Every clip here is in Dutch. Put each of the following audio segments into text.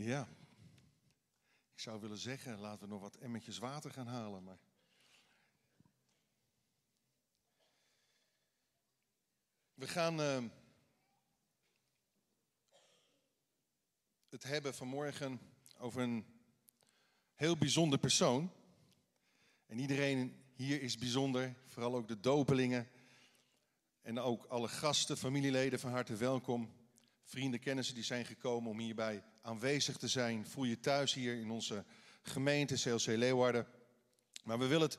Ja. Ik zou willen zeggen, laten we nog wat emmertjes water gaan halen. Maar... We gaan uh, het hebben vanmorgen over een heel bijzonder persoon. En iedereen hier is bijzonder, vooral ook de dopelingen. En ook alle gasten, familieleden van harte welkom. Vrienden, kennissen die zijn gekomen om hierbij aanwezig te zijn. Voel je thuis hier in onze gemeente CLC Leeuwarden. Maar we willen het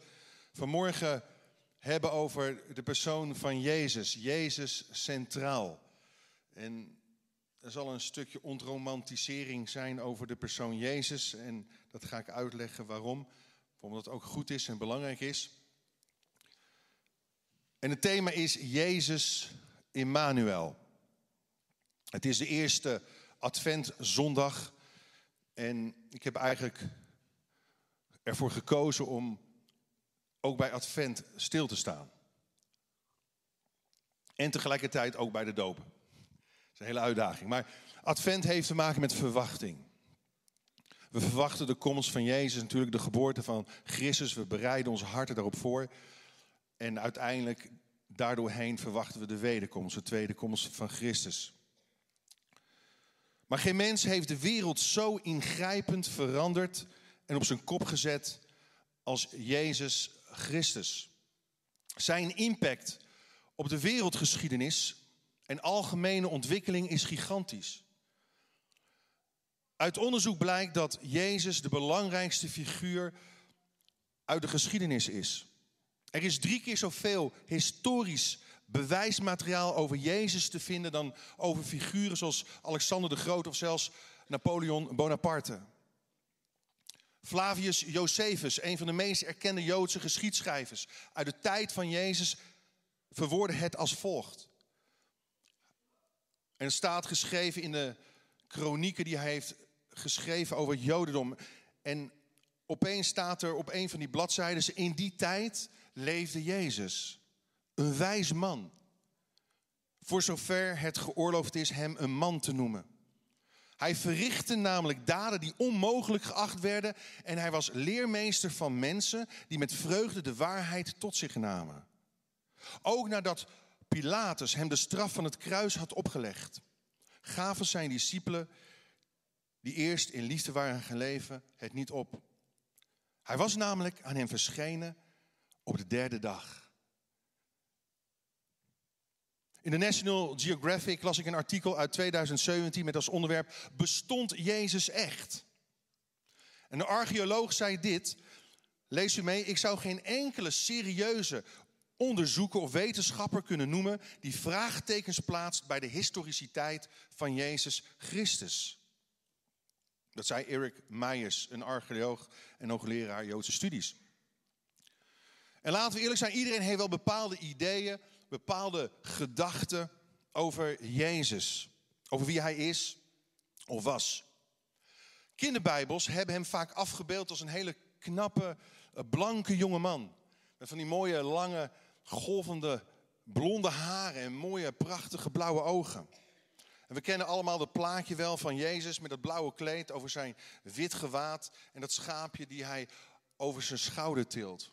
vanmorgen hebben over de persoon van Jezus. Jezus centraal. En er zal een stukje ontromantisering zijn over de persoon Jezus. En dat ga ik uitleggen waarom. Omdat het ook goed is en belangrijk is. En het thema is Jezus Immanuel. Het is de eerste Adventzondag. En ik heb eigenlijk ervoor gekozen om ook bij Advent stil te staan. En tegelijkertijd ook bij de dopen. Dat is een hele uitdaging. Maar Advent heeft te maken met verwachting. We verwachten de komst van Jezus, natuurlijk de geboorte van Christus. We bereiden onze harten daarop voor. En uiteindelijk, daardoorheen verwachten we de wederkomst, de tweede komst van Christus. Maar geen mens heeft de wereld zo ingrijpend veranderd en op zijn kop gezet als Jezus Christus. Zijn impact op de wereldgeschiedenis en algemene ontwikkeling is gigantisch. Uit onderzoek blijkt dat Jezus de belangrijkste figuur uit de geschiedenis is. Er is drie keer zoveel historisch bewijsmateriaal over Jezus te vinden dan over figuren zoals Alexander de Groot of zelfs Napoleon Bonaparte. Flavius Josephus, een van de meest erkende Joodse geschiedschrijvers uit de tijd van Jezus, verwoordde het als volgt. En het staat geschreven in de kronieken die hij heeft geschreven over het Jodendom. En opeens staat er op een van die bladzijden: In die tijd leefde Jezus. Een wijs man. Voor zover het geoorloofd is hem een man te noemen. Hij verrichtte namelijk daden die onmogelijk geacht werden. En hij was leermeester van mensen die met vreugde de waarheid tot zich namen. Ook nadat Pilatus hem de straf van het kruis had opgelegd, gaven zijn discipelen, die eerst in liefde waren geleven, het niet op. Hij was namelijk aan hem verschenen op de derde dag. In de National Geographic las ik een artikel uit 2017 met als onderwerp Bestond Jezus echt? En de archeoloog zei dit, lees u mee, ik zou geen enkele serieuze onderzoeker of wetenschapper kunnen noemen die vraagtekens plaatst bij de historiciteit van Jezus Christus. Dat zei Eric Meijers, een archeoloog en hoogleraar Joodse studies. En laten we eerlijk zijn, iedereen heeft wel bepaalde ideeën bepaalde gedachten over Jezus. Over wie hij is of was. Kinderbijbels hebben hem vaak afgebeeld als een hele knappe, eh, blanke jonge man. Met van die mooie, lange, golvende, blonde haren en mooie, prachtige blauwe ogen. En we kennen allemaal het plaatje wel van Jezus met dat blauwe kleed over zijn wit gewaad en dat schaapje die hij over zijn schouder tilt.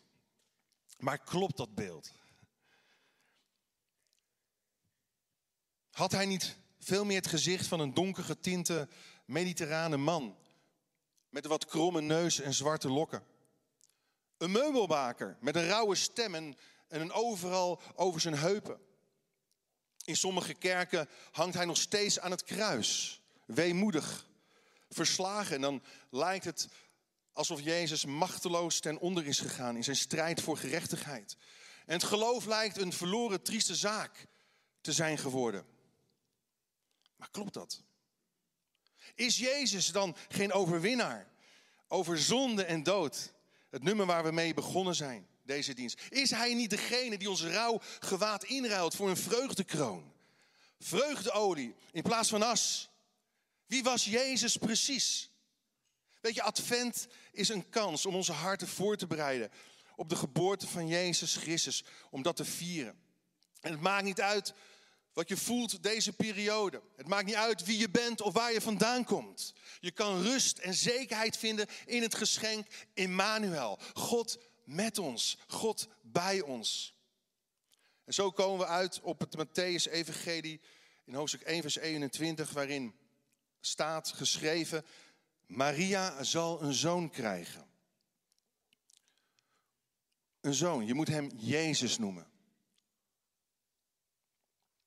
Maar klopt dat beeld? Had hij niet veel meer het gezicht van een donker getinte mediterrane man met een wat kromme neus en zwarte lokken? Een meubelmaker met een rauwe stem en een overal over zijn heupen. In sommige kerken hangt hij nog steeds aan het kruis, weemoedig, verslagen. En dan lijkt het alsof Jezus machteloos ten onder is gegaan in zijn strijd voor gerechtigheid. En het geloof lijkt een verloren, trieste zaak te zijn geworden. Maar klopt dat? Is Jezus dan geen overwinnaar over zonde en dood? Het nummer waar we mee begonnen zijn, deze dienst. Is hij niet degene die ons rouw gewaad inruilt voor een vreugdekroon? Vreugdeolie in plaats van as. Wie was Jezus precies? Weet je, Advent is een kans om onze harten voor te bereiden op de geboorte van Jezus Christus, om dat te vieren. En het maakt niet uit wat je voelt deze periode. Het maakt niet uit wie je bent of waar je vandaan komt. Je kan rust en zekerheid vinden in het geschenk Immanuel. God met ons, God bij ons. En zo komen we uit op het Matthäus-evangelie in hoofdstuk 1, vers 21, waarin staat geschreven: Maria zal een zoon krijgen. Een zoon, je moet hem Jezus noemen.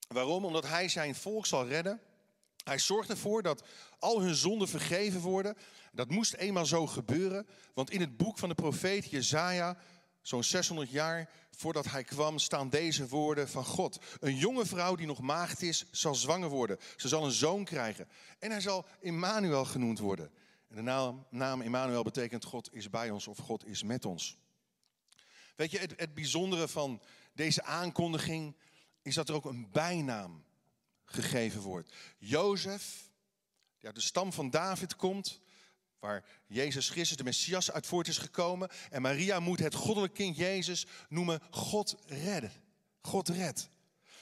Waarom? Omdat hij zijn volk zal redden. Hij zorgt ervoor dat al hun zonden vergeven worden. Dat moest eenmaal zo gebeuren, want in het boek van de profeet Jezaja, zo'n 600 jaar voordat hij kwam, staan deze woorden van God. Een jonge vrouw die nog maagd is, zal zwanger worden. Ze zal een zoon krijgen. En hij zal Immanuel genoemd worden. En de naam, naam Immanuel betekent God is bij ons of God is met ons. Weet je, het, het bijzondere van deze aankondiging is dat er ook een bijnaam gegeven wordt. Jozef, die uit de stam van David komt, waar Jezus Christus, de Messias, uit voort is gekomen. En Maria moet het goddelijk kind Jezus noemen God redden. God red.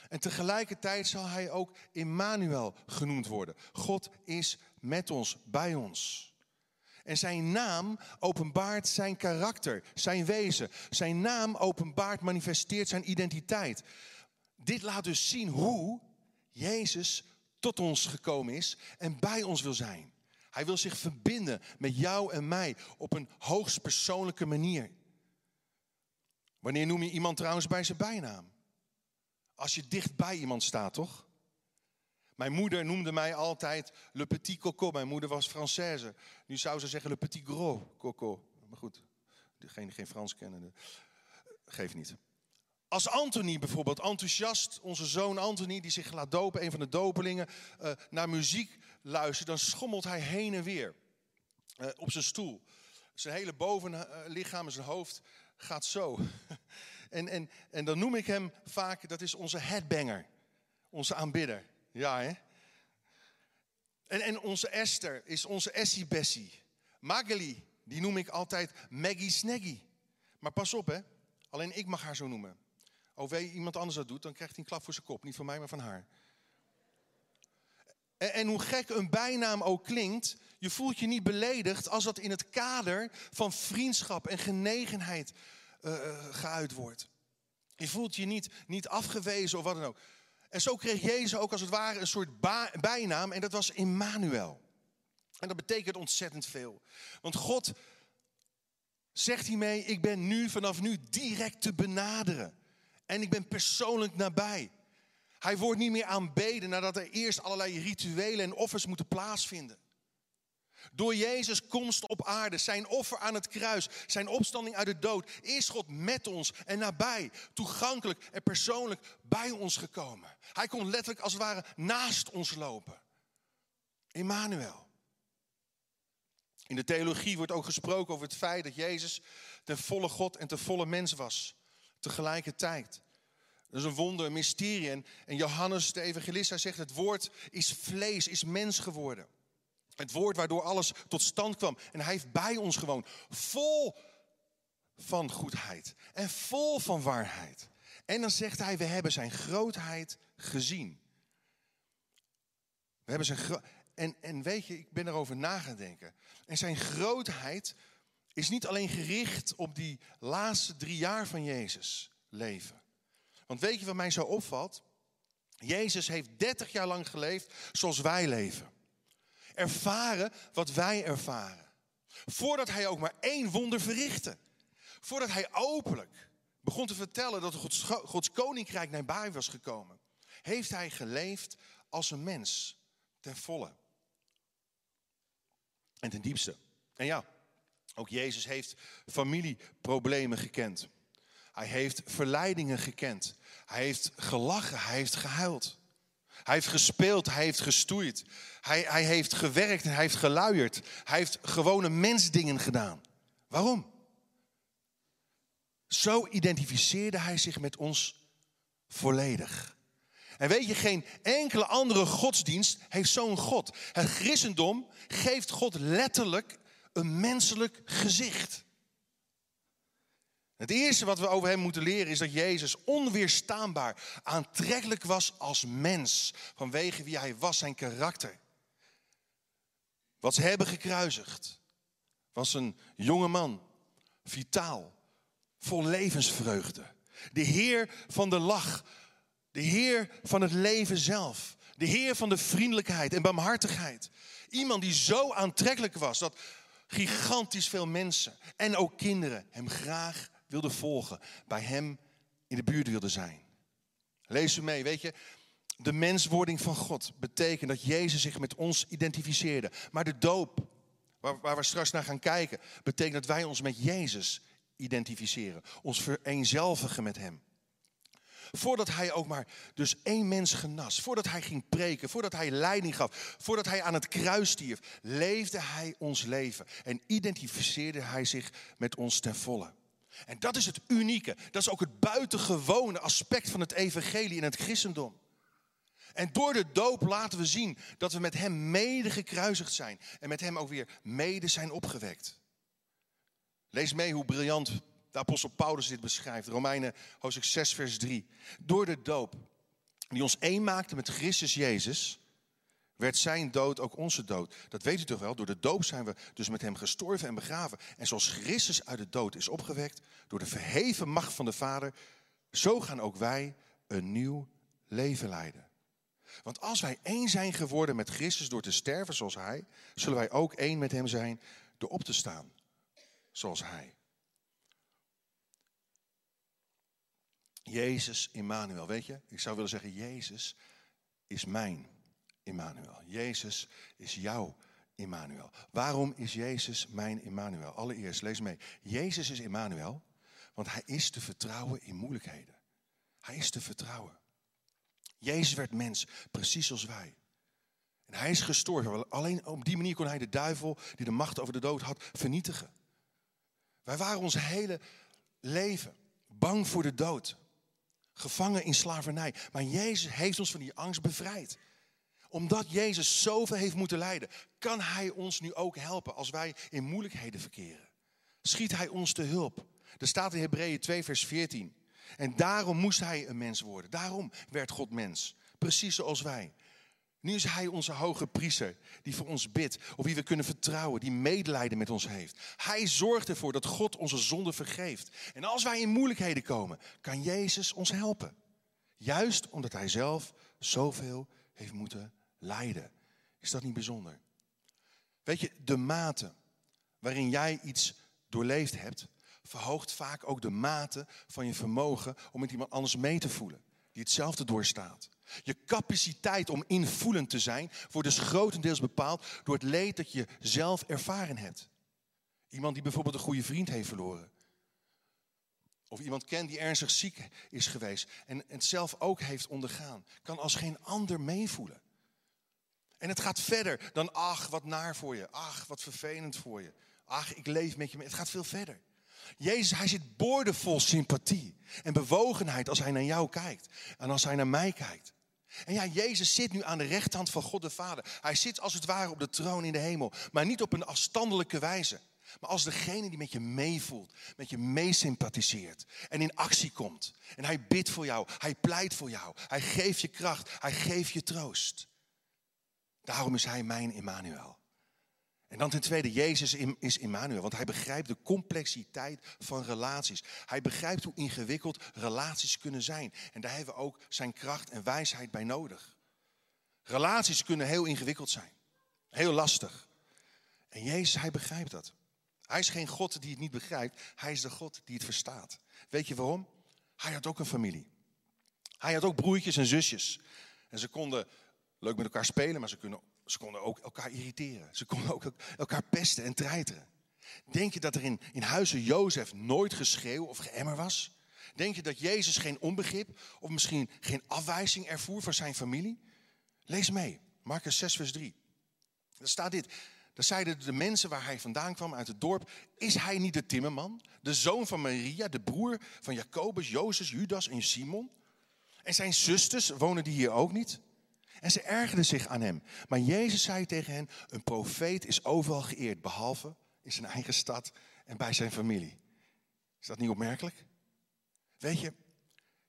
En tegelijkertijd zal hij ook Immanuel genoemd worden. God is met ons, bij ons. En zijn naam openbaart zijn karakter, zijn wezen. Zijn naam openbaart, manifesteert zijn identiteit. Dit laat dus zien hoe Jezus tot ons gekomen is en bij ons wil zijn. Hij wil zich verbinden met jou en mij op een hoogst persoonlijke manier. Wanneer noem je iemand trouwens bij zijn bijnaam? Als je dicht bij iemand staat, toch? Mijn moeder noemde mij altijd Le Petit Coco. Mijn moeder was Française. Nu zou ze zeggen Le Petit Gros Coco. Maar goed, degene geen Frans kennen, geeft niet. Als Anthony bijvoorbeeld, enthousiast, onze zoon Anthony, die zich laat dopen, een van de dopelingen, uh, naar muziek luistert, dan schommelt hij heen en weer uh, op zijn stoel. Zijn hele bovenlichaam en zijn hoofd gaat zo. en, en, en dan noem ik hem vaak, dat is onze headbanger, onze aanbidder. Ja, hè? En, en onze Esther is onze Essie Bessie. Magali, die noem ik altijd Maggie Snaggy. Maar pas op, hè. Alleen ik mag haar zo noemen. Of iemand anders dat doet, dan krijgt hij een klap voor zijn kop. Niet van mij, maar van haar. En, en, hoe gek een bijnaam ook klinkt, je voelt je niet beledigd als dat in het kader van vriendschap en genegenheid uh, geuit wordt. Je voelt je niet, niet afgewezen of wat dan ook. En zo kreeg Jezus ook als het ware een soort bijnaam en dat was Immanuel. En dat betekent ontzettend veel. Want God zegt hiermee, ik ben nu vanaf nu direct te benaderen. En ik ben persoonlijk nabij. Hij wordt niet meer aanbeden nadat er eerst allerlei rituelen en offers moeten plaatsvinden. Door Jezus' komst op aarde, zijn offer aan het kruis, zijn opstanding uit de dood, is God met ons en nabij, toegankelijk en persoonlijk bij ons gekomen. Hij kon letterlijk als het ware naast ons lopen. Emmanuel. In de theologie wordt ook gesproken over het feit dat Jezus ten volle God en ten volle mens was tegelijkertijd. Dat is een wonder, een mysterie. En, Johannes, de evangelist, hij zegt: het woord is vlees, is mens geworden. Het woord waardoor alles tot stand kwam. En hij heeft bij ons gewoond. Vol van goedheid en vol van waarheid. En dan zegt hij: we hebben zijn grootheid gezien. We hebben zijn en, en weet je, ik ben erover nagedenken. En zijn grootheid is niet alleen gericht op die laatste drie jaar van Jezus leven. Want weet je wat mij zo opvalt? Jezus heeft 30 jaar lang geleefd zoals wij leven. Ervaren wat wij ervaren. Voordat hij ook maar één wonder verrichtte. Voordat hij openlijk begon te vertellen dat Gods, Gods koninkrijk nabij was gekomen. Heeft hij geleefd als een mens. Ten volle. En ten diepste. En ja, ook Jezus heeft familieproblemen gekend. Hij heeft verleidingen gekend. Hij heeft gelachen, hij heeft gehuild. Hij heeft gespeeld, hij heeft gestoeid. Hij, hij heeft gewerkt en hij heeft geluierd. Hij heeft gewone mensdingen gedaan. Waarom? Zo identificeerde hij zich met ons volledig. En weet je, geen enkele andere godsdienst heeft zo'n God. Het christendom geeft God letterlijk een menselijk gezicht. Het eerste wat we over hem moeten leren is dat Jezus onweerstaanbaar aantrekkelijk was als mens. Vanwege wie hij was, zijn karakter. Wat ze hebben gekruisigd was een jonge man, vitaal, vol levensvreugde. De Heer van de lach, de Heer van het leven zelf. De Heer van de vriendelijkheid en barmhartigheid. Iemand die zo aantrekkelijk was dat gigantisch veel mensen en ook kinderen hem graag wilden volgen. Bij hem in de buurt wilden zijn. Lees u mee, weet je. De menswording van God betekent dat Jezus zich met ons identificeerde. Maar de doop, waar, waar we straks naar gaan kijken, betekent dat wij ons met Jezus identificeren. Ons vereenzelvigen met Hem. Voordat hij ook maar dus één mens genas, voordat hij ging preken, voordat hij leiding gaf, voordat hij aan het kruis stierf, leefde hij ons leven en identificeerde hij zich met ons ten volle. En dat is het unieke, dat is ook het buitengewone aspect van het evangelie in het christendom. En door de doop laten we zien dat we met hem mede gekruisigd zijn en met hem ook weer mede zijn opgewekt. Lees mee hoe briljant de apostel Paulus dit beschrijft. Romeinen hoofdstuk 6 vers 3. Door de doop die ons één maakte met Christus Jezus, werd zijn dood ook onze dood. Dat weet u toch wel? Door de doop zijn we dus met hem gestorven en begraven. En zoals Christus uit de dood is opgewekt door de verheven macht van de Vader, zo gaan ook wij een nieuw leven leiden. Want als wij één zijn geworden met Christus door te sterven zoals Hij, zullen wij ook één met Hem zijn door op te staan zoals Hij. Jezus Immanuel, weet je? Ik zou willen zeggen, Jezus is mijn Immanuel. Jezus is jouw Immanuel. Waarom is Jezus mijn Immanuel? Allereerst, lees mee. Jezus is Immanuel, want hij is te vertrouwen in moeilijkheden. Hij is te vertrouwen. Jezus werd mens, precies zoals wij. En hij is gestorven. Alleen op die manier kon hij de duivel, die de macht over de dood had, vernietigen. Wij waren ons hele leven bang voor de dood. Gevangen in slavernij. Maar Jezus heeft ons van die angst bevrijd. Omdat Jezus zoveel heeft moeten lijden, kan Hij ons nu ook helpen als wij in moeilijkheden verkeren. Schiet Hij ons te hulp. Er staat in Hebreeën 2, vers 14. En daarom moest Hij een mens worden. Daarom werd God mens. Precies zoals wij. Nu is Hij onze hoge priester, die voor ons bidt, op wie we kunnen vertrouwen, die medelijden met ons heeft. Hij zorgt ervoor dat God onze zonde vergeeft. En als wij in moeilijkheden komen, kan Jezus ons helpen. Juist omdat Hij zelf zoveel heeft moeten lijden. Is dat niet bijzonder? Weet je, de mate waarin jij iets doorleefd hebt, verhoogt vaak ook de mate van je vermogen om met iemand anders mee te voelen, die hetzelfde doorstaat. Je capaciteit om invoelend te zijn wordt dus grotendeels bepaald door het leed dat je zelf ervaren hebt. Iemand die bijvoorbeeld een goede vriend heeft verloren. Of iemand kent die ernstig ziek is geweest en het zelf ook heeft ondergaan. Kan als geen ander meevoelen. En het gaat verder dan, ach, wat naar voor je. Ach, wat vervelend voor je. Ach, ik leef met je mee. Het gaat veel verder. Jezus, hij zit boordevol sympathie en bewogenheid als hij naar jou kijkt. En als hij naar mij kijkt. En ja, Jezus zit nu aan de rechterhand van God de Vader. Hij zit als het ware op de troon in de hemel. Maar niet op een afstandelijke wijze. Maar als degene die met je meevoelt, met je meesympathiseert en in actie komt. En hij bidt voor jou, hij pleit voor jou, hij geeft je kracht, hij geeft je troost. Daarom is hij mijn Immanuel. En dan ten tweede, Jezus is Immanuel, want hij begrijpt de complexiteit van relaties. Hij begrijpt hoe ingewikkeld relaties kunnen zijn. En daar hebben we ook zijn kracht en wijsheid bij nodig. Relaties kunnen heel ingewikkeld zijn, heel lastig. En Jezus, hij begrijpt dat. Hij is geen God die het niet begrijpt, hij is de God die het verstaat. Weet je waarom? Hij had ook een familie. Hij had ook broertjes en zusjes. En ze konden leuk met elkaar spelen, maar ze kunnen ze konden ook elkaar irriteren. Ze konden ook elkaar pesten en treiteren. Denk je dat er in, in huizen Jozef nooit geschreeuw of geëmmer was? Denk je dat Jezus geen onbegrip of misschien geen afwijzing ervoer van zijn familie? Lees mee, Marcus 6, vers 3. Daar staat dit. Daar zeiden de mensen waar hij vandaan kwam uit het dorp: Is hij niet de timmerman, de zoon van Maria, de broer van Jacobus, Jozef, Judas en Simon? En zijn zusters wonen die hier ook niet? En ze ergerden zich aan hem. Maar Jezus zei tegen hen: Een profeet is overal geëerd, behalve in zijn eigen stad en bij zijn familie. Is dat niet opmerkelijk? Weet je,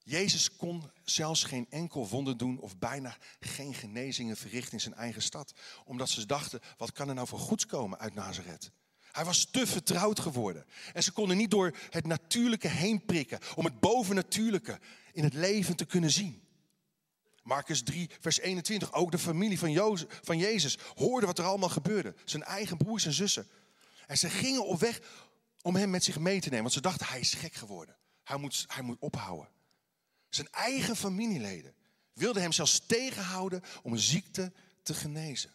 Jezus kon zelfs geen enkel wonder doen of bijna geen genezingen verrichten in zijn eigen stad. Omdat ze dachten, wat kan er nou voor goeds komen uit Nazareth? Hij was te vertrouwd geworden. En ze konden niet door het natuurlijke heen prikken om het bovennatuurlijke in het leven te kunnen zien. Marcus 3, vers 21. Ook de familie van, van Jezus hoorde wat er allemaal gebeurde. Zijn eigen broers en zussen. En ze gingen op weg om hem met zich mee te nemen. Want ze dachten, hij is gek geworden. Hij moet, hij moet ophouden. Zijn eigen familieleden wilden hem zelfs tegenhouden om een ziekte te genezen.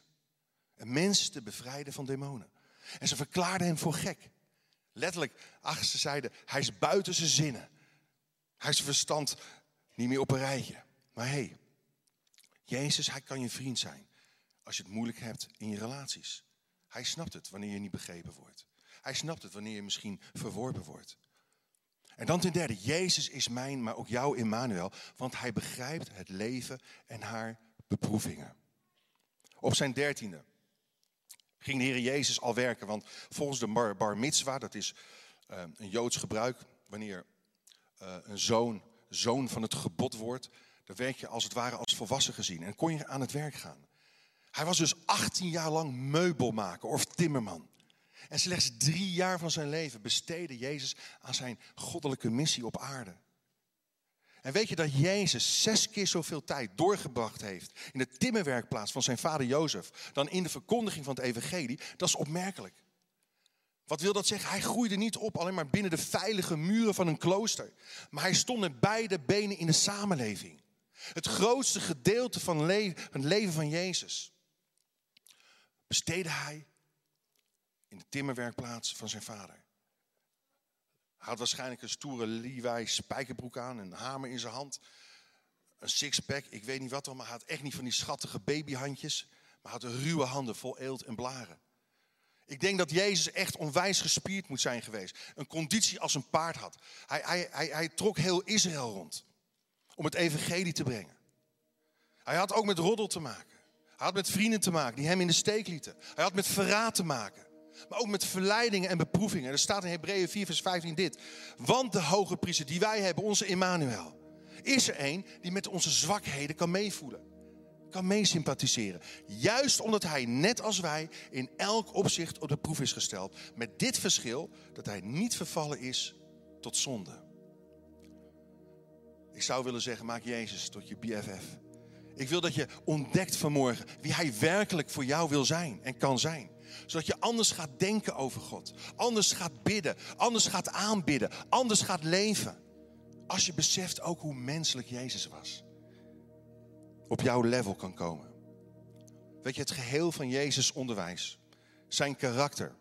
Een mens te bevrijden van demonen. En ze verklaarden hem voor gek. Letterlijk, ach, ze zeiden, hij is buiten zijn zinnen. Hij is verstand niet meer op een rijtje. Maar hé, hey, Jezus, hij kan je vriend zijn als je het moeilijk hebt in je relaties. Hij snapt het wanneer je niet begrepen wordt. Hij snapt het wanneer je misschien verworpen wordt. En dan ten derde, Jezus is mijn, maar ook jouw Emmanuel, want hij begrijpt het leven en haar beproevingen. Op zijn dertiende ging de Heer Jezus al werken, want volgens de bar, bar mitzwa, dat is uh, een Joods gebruik, wanneer uh, een zoon zoon van het gebod wordt, dan werd je als het ware als volwassen gezien en kon je aan het werk gaan. Hij was dus 18 jaar lang meubelmaker of timmerman. En slechts drie jaar van zijn leven besteedde Jezus aan zijn goddelijke missie op aarde. En weet je dat Jezus zes keer zoveel tijd doorgebracht heeft in de timmerwerkplaats van zijn vader Jozef dan in de verkondiging van het evangelie? Dat is opmerkelijk. Wat wil dat zeggen? Hij groeide niet op alleen maar binnen de veilige muren van een klooster. Maar hij stond met beide benen in de samenleving. Het grootste gedeelte van het leven van Jezus besteedde hij in de timmerwerkplaats van zijn vader. Hij had waarschijnlijk een stoere Levi spijkerbroek aan, een hamer in zijn hand, een sixpack, ik weet niet wat al, maar hij had echt niet van die schattige babyhandjes, maar had ruwe handen vol eelt en blaren. Ik denk dat Jezus echt onwijs gespierd moet zijn geweest. Een conditie als een paard had. Hij, hij, hij, hij trok heel Israël rond om het evangelie te brengen. Hij had ook met roddel te maken. Hij had met vrienden te maken die hem in de steek lieten. Hij had met verraad te maken. Maar ook met verleidingen en beproevingen. Er staat in Hebreeën 4 vers 15 dit. Want de hoge priester die wij hebben, onze Emmanuel, is er een die met onze zwakheden kan meevoelen. Kan meesympathiseren. Juist omdat hij, net als wij, in elk opzicht op de proef is gesteld. Met dit verschil dat hij niet vervallen is tot zonde. Ik zou willen zeggen, maak Jezus tot je BFF. Ik wil dat je ontdekt vanmorgen wie hij werkelijk voor jou wil zijn en kan zijn zodat je anders gaat denken over God. Anders gaat bidden. Anders gaat aanbidden. Anders gaat leven. Als je beseft ook hoe menselijk Jezus was. Op jouw level kan komen. Weet je, het geheel van Jezus' onderwijs. Zijn karakter.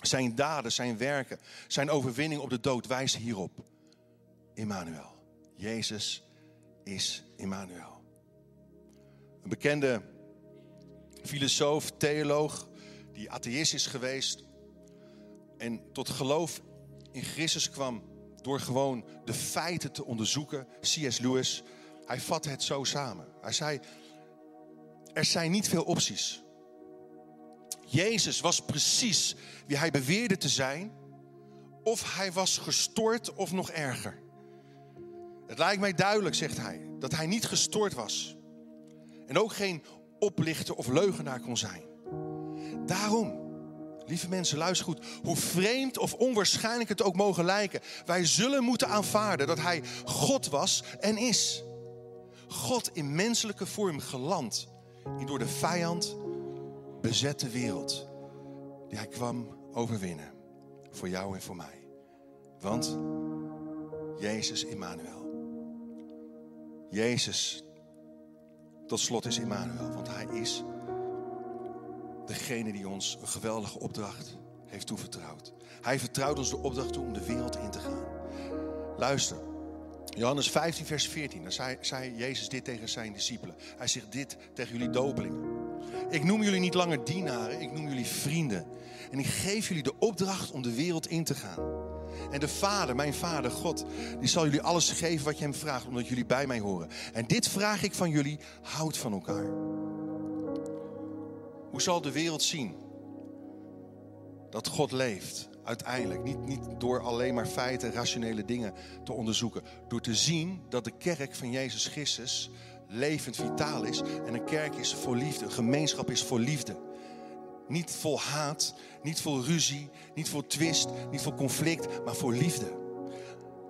Zijn daden, zijn werken. Zijn overwinning op de dood wijst hierop. Immanuel. Jezus is Immanuel. Een bekende filosoof, theoloog, die atheïst is geweest en tot geloof in Christus kwam door gewoon de feiten te onderzoeken. C.S. Lewis, hij vatte het zo samen. Hij zei, er zijn niet veel opties. Jezus was precies wie hij beweerde te zijn, of hij was gestoord of nog erger. Het lijkt mij duidelijk, zegt hij, dat hij niet gestoord was. En ook geen oplichter of leugenaar kon zijn. Daarom, lieve mensen, luister goed. Hoe vreemd of onwaarschijnlijk het ook mogen lijken. Wij zullen moeten aanvaarden dat hij God was en is. God in menselijke vorm geland in door de vijand bezette wereld. Die hij kwam overwinnen. Voor jou en voor mij. Want Jezus Immanuel. Jezus, tot slot is Immanuel, want hij is degene die ons een geweldige opdracht heeft toevertrouwd. Hij vertrouwt ons de opdracht toe om de wereld in te gaan. Luister, Johannes 15, vers 14, dan zei, zei Jezus dit tegen zijn discipelen. Hij zegt dit tegen jullie dopelingen. Ik noem jullie niet langer dienaren, ik noem jullie vrienden. En ik geef jullie de opdracht om de wereld in te gaan. En de Vader, mijn Vader, God, die zal jullie alles geven wat je hem vraagt, omdat jullie bij mij horen. En dit vraag ik van jullie, houd van elkaar. Hoe zal de wereld zien dat God leeft Uiteindelijk. Niet, niet door alleen maar feiten, rationele dingen te onderzoeken. Door te zien dat de kerk van Jezus Christus levend vitaal is. En een kerk is voor liefde. Een gemeenschap is voor liefde. Niet vol haat, niet vol ruzie, niet vol twist, niet vol conflict, maar voor liefde.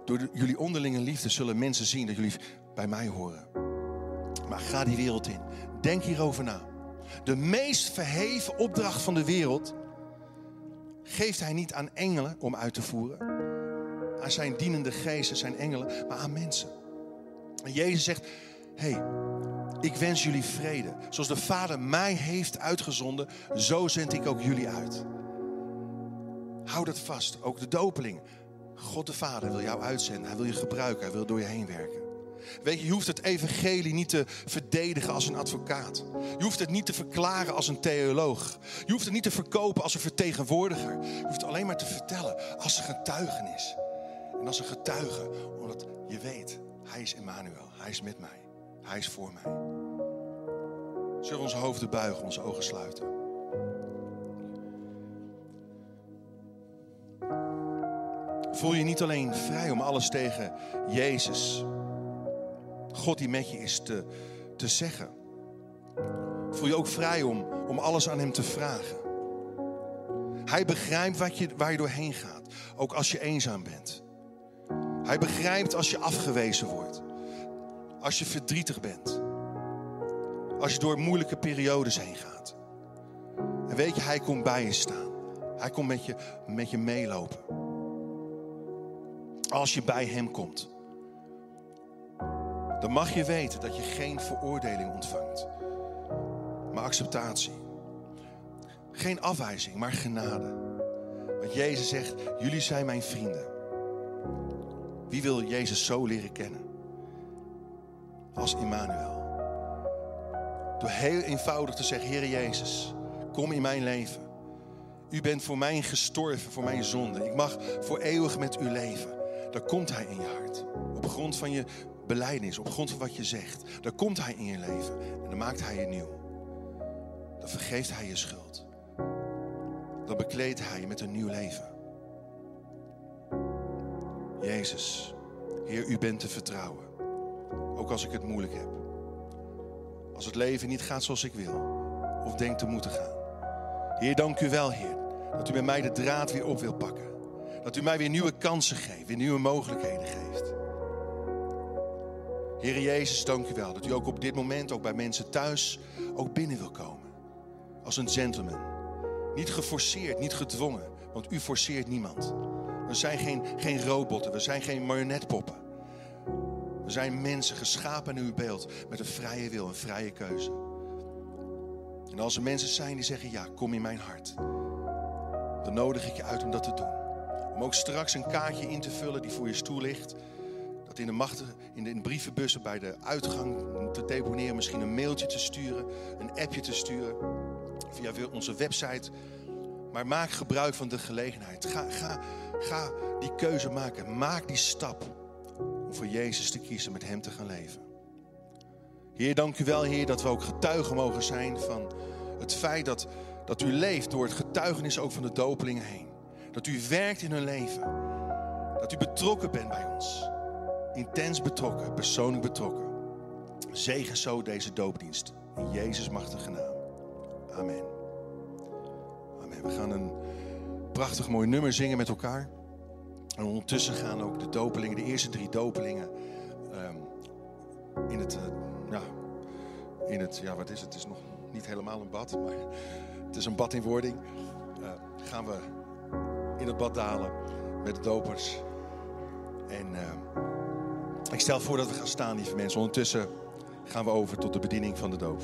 Door jullie onderlinge liefde zullen mensen zien dat jullie bij mij horen. Maar ga die wereld in. Denk hierover na. De meest verheven opdracht van de wereld geeft hij niet aan engelen om uit te voeren. Aan zijn dienende geesten, zijn engelen, maar aan mensen. En Jezus zegt, hé, hey, ik wens jullie vrede. Zoals de Vader mij heeft uitgezonden, zo zend ik ook jullie uit. Hou dat vast, ook de dopeling. God de Vader wil jou uitzenden, hij wil je gebruiken, hij wil door je heen werken. Weet je, je hoeft het evangelie niet te verdedigen als een advocaat. Je hoeft het niet te verklaren als een theoloog. Je hoeft het niet te verkopen als een vertegenwoordiger. Je hoeft het alleen maar te vertellen als een getuigenis. En als een getuige, omdat je weet, hij is Emmanuel. Hij is met mij. Hij is voor mij. Zullen we onze hoofden buigen, onze ogen sluiten? Voel je niet alleen vrij om alles tegen Jezus, God die met je is, te, te zeggen. Voel je ook vrij om, om alles aan Hem te vragen. Hij begrijpt wat je, waar je doorheen gaat, ook als je eenzaam bent. Hij begrijpt als je afgewezen wordt, als je verdrietig bent, als je door moeilijke periodes heen gaat. En weet je, Hij komt bij je staan. Hij komt met je, met je meelopen. Als je bij Hem komt dan mag je weten dat je geen veroordeling ontvangt, maar acceptatie. Geen afwijzing, maar genade. Want Jezus zegt, jullie zijn mijn vrienden. Wie wil Jezus zo leren kennen? Als Immanuel. Door heel eenvoudig te zeggen, Heer Jezus, kom in mijn leven. U bent voor mij gestorven, voor mijn zonde. Ik mag voor eeuwig met u leven. Dan komt Hij in je hart. Op grond van je beleidnis, op grond van wat je zegt. Dan komt Hij in je leven en dan maakt Hij je nieuw. Dan vergeeft Hij je schuld. Dan bekleedt Hij je met een nieuw leven. Jezus, Heer, U bent te vertrouwen. Ook als ik het moeilijk heb. Als het leven niet gaat zoals ik wil. Of denk te moeten gaan. Heer, dank u wel, Heer. Dat u bij mij de draad weer op wil pakken. Dat u mij weer nieuwe kansen geeft, weer nieuwe mogelijkheden geeft. Heer Jezus, dank u wel dat u ook op dit moment, ook bij mensen thuis, ook binnen wil komen. Als een gentleman. Niet geforceerd, niet gedwongen, want u forceert niemand. We zijn geen, geen robotten, we zijn geen marionetpoppen. We zijn mensen geschapen in uw beeld met een vrije wil, een vrije keuze. En als er mensen zijn die zeggen, ja, kom in mijn hart. Dan nodig ik je uit om dat te doen. Om ook straks een kaartje in te vullen die voor je stoel ligt in de, machten, in de, in brievenbussen bij de uitgang te deponeren. Misschien een mailtje te sturen, een appje te sturen. Via onze website. Maar maak gebruik van de gelegenheid. Ga, ga, ga die keuze maken. Maak die stap om voor Jezus te kiezen, met Hem te gaan leven. Heer, dank u wel, Heer, dat we ook getuigen mogen zijn van het feit dat, dat u leeft door het getuigenis ook van de dopelingen heen. Dat u werkt in hun leven. Dat u betrokken bent bij ons intens betrokken, persoonlijk betrokken. Zegen zo deze doopdienst. In Jezus machtige naam. Amen. Amen. We gaan een prachtig mooi nummer zingen met elkaar. En ondertussen gaan ook de dopelingen, de eerste drie dopelingen, um, in het, uh, ja, in het, ja, wat is het? Het is nog niet helemaal een bad, maar het is een bad in wording. Uh, gaan we in het bad dalen met de dopers. En uh, ik stel voor dat we gaan staan, lieve mensen. Ondertussen gaan we over tot de bediening van de doop.